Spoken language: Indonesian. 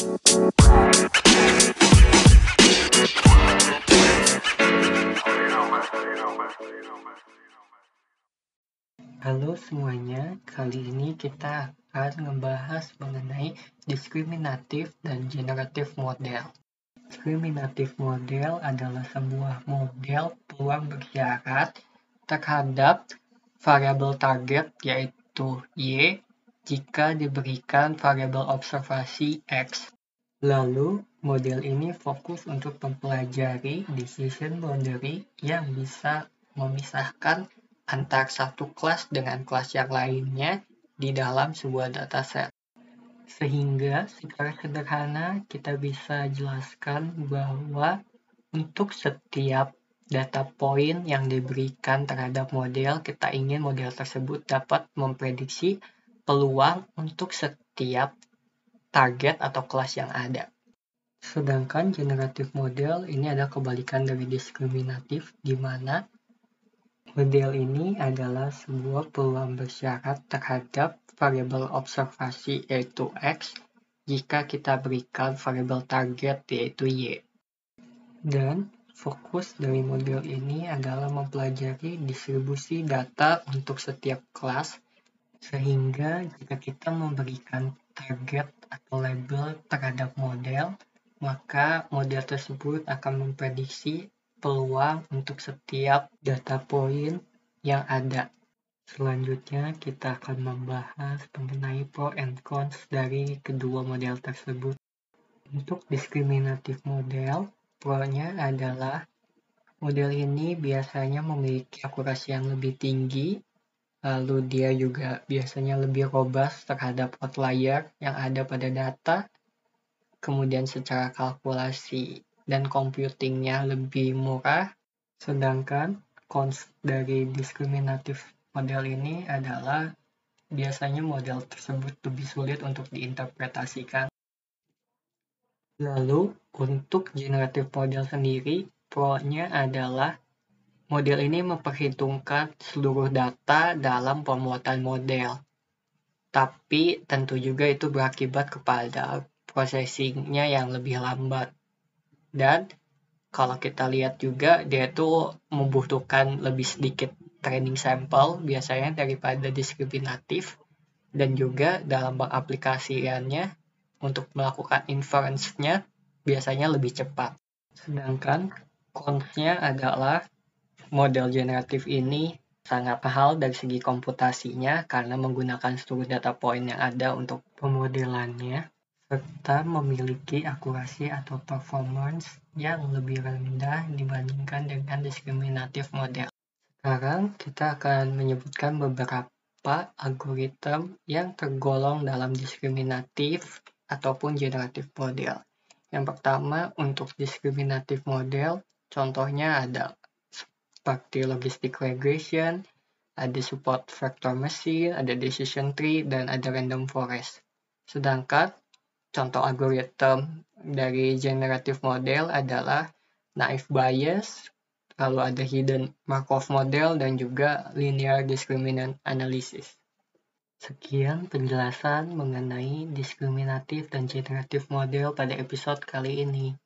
Halo semuanya, kali ini kita akan membahas mengenai diskriminatif dan generatif model. Diskriminatif model adalah sebuah model peluang bersyarat terhadap variabel target yaitu Y jika diberikan variabel observasi X. Lalu, model ini fokus untuk mempelajari decision boundary yang bisa memisahkan antar satu kelas dengan kelas yang lainnya di dalam sebuah dataset. Sehingga secara sederhana kita bisa jelaskan bahwa untuk setiap data point yang diberikan terhadap model, kita ingin model tersebut dapat memprediksi peluang untuk setiap target atau kelas yang ada. Sedangkan generatif model ini adalah kebalikan dari diskriminatif di mana model ini adalah sebuah peluang bersyarat terhadap variabel observasi yaitu X jika kita berikan variabel target yaitu Y. Dan fokus dari model ini adalah mempelajari distribusi data untuk setiap kelas sehingga jika kita memberikan target atau label terhadap model, maka model tersebut akan memprediksi peluang untuk setiap data point yang ada. Selanjutnya kita akan membahas mengenai pro and cons dari kedua model tersebut. Untuk diskriminatif model, pro-nya adalah model ini biasanya memiliki akurasi yang lebih tinggi lalu dia juga biasanya lebih robust terhadap outlier yang ada pada data, kemudian secara kalkulasi dan computingnya lebih murah, sedangkan cons dari diskriminatif model ini adalah biasanya model tersebut lebih sulit untuk diinterpretasikan. Lalu, untuk generatif model sendiri, pro-nya adalah Model ini memperhitungkan seluruh data dalam pembuatan model, tapi tentu juga itu berakibat kepada processingnya yang lebih lambat. Dan kalau kita lihat juga dia itu membutuhkan lebih sedikit training sampel biasanya daripada diskriminatif dan juga dalam pengaplikasiannya untuk melakukan inference-nya biasanya lebih cepat. Sedangkan cons-nya adalah Model generatif ini sangat mahal dari segi komputasinya karena menggunakan seluruh data point yang ada untuk pemodelannya serta memiliki akurasi atau performance yang lebih rendah dibandingkan dengan diskriminatif model. Sekarang kita akan menyebutkan beberapa algoritma yang tergolong dalam diskriminatif ataupun generatif model. Yang pertama untuk diskriminatif model, contohnya ada seperti logistic regression, ada support vector machine, ada decision tree, dan ada random forest. Sedangkan contoh algoritma dari generative model adalah naive Bayes, lalu ada hidden Markov model, dan juga linear discriminant analysis. Sekian penjelasan mengenai diskriminatif dan generatif model pada episode kali ini.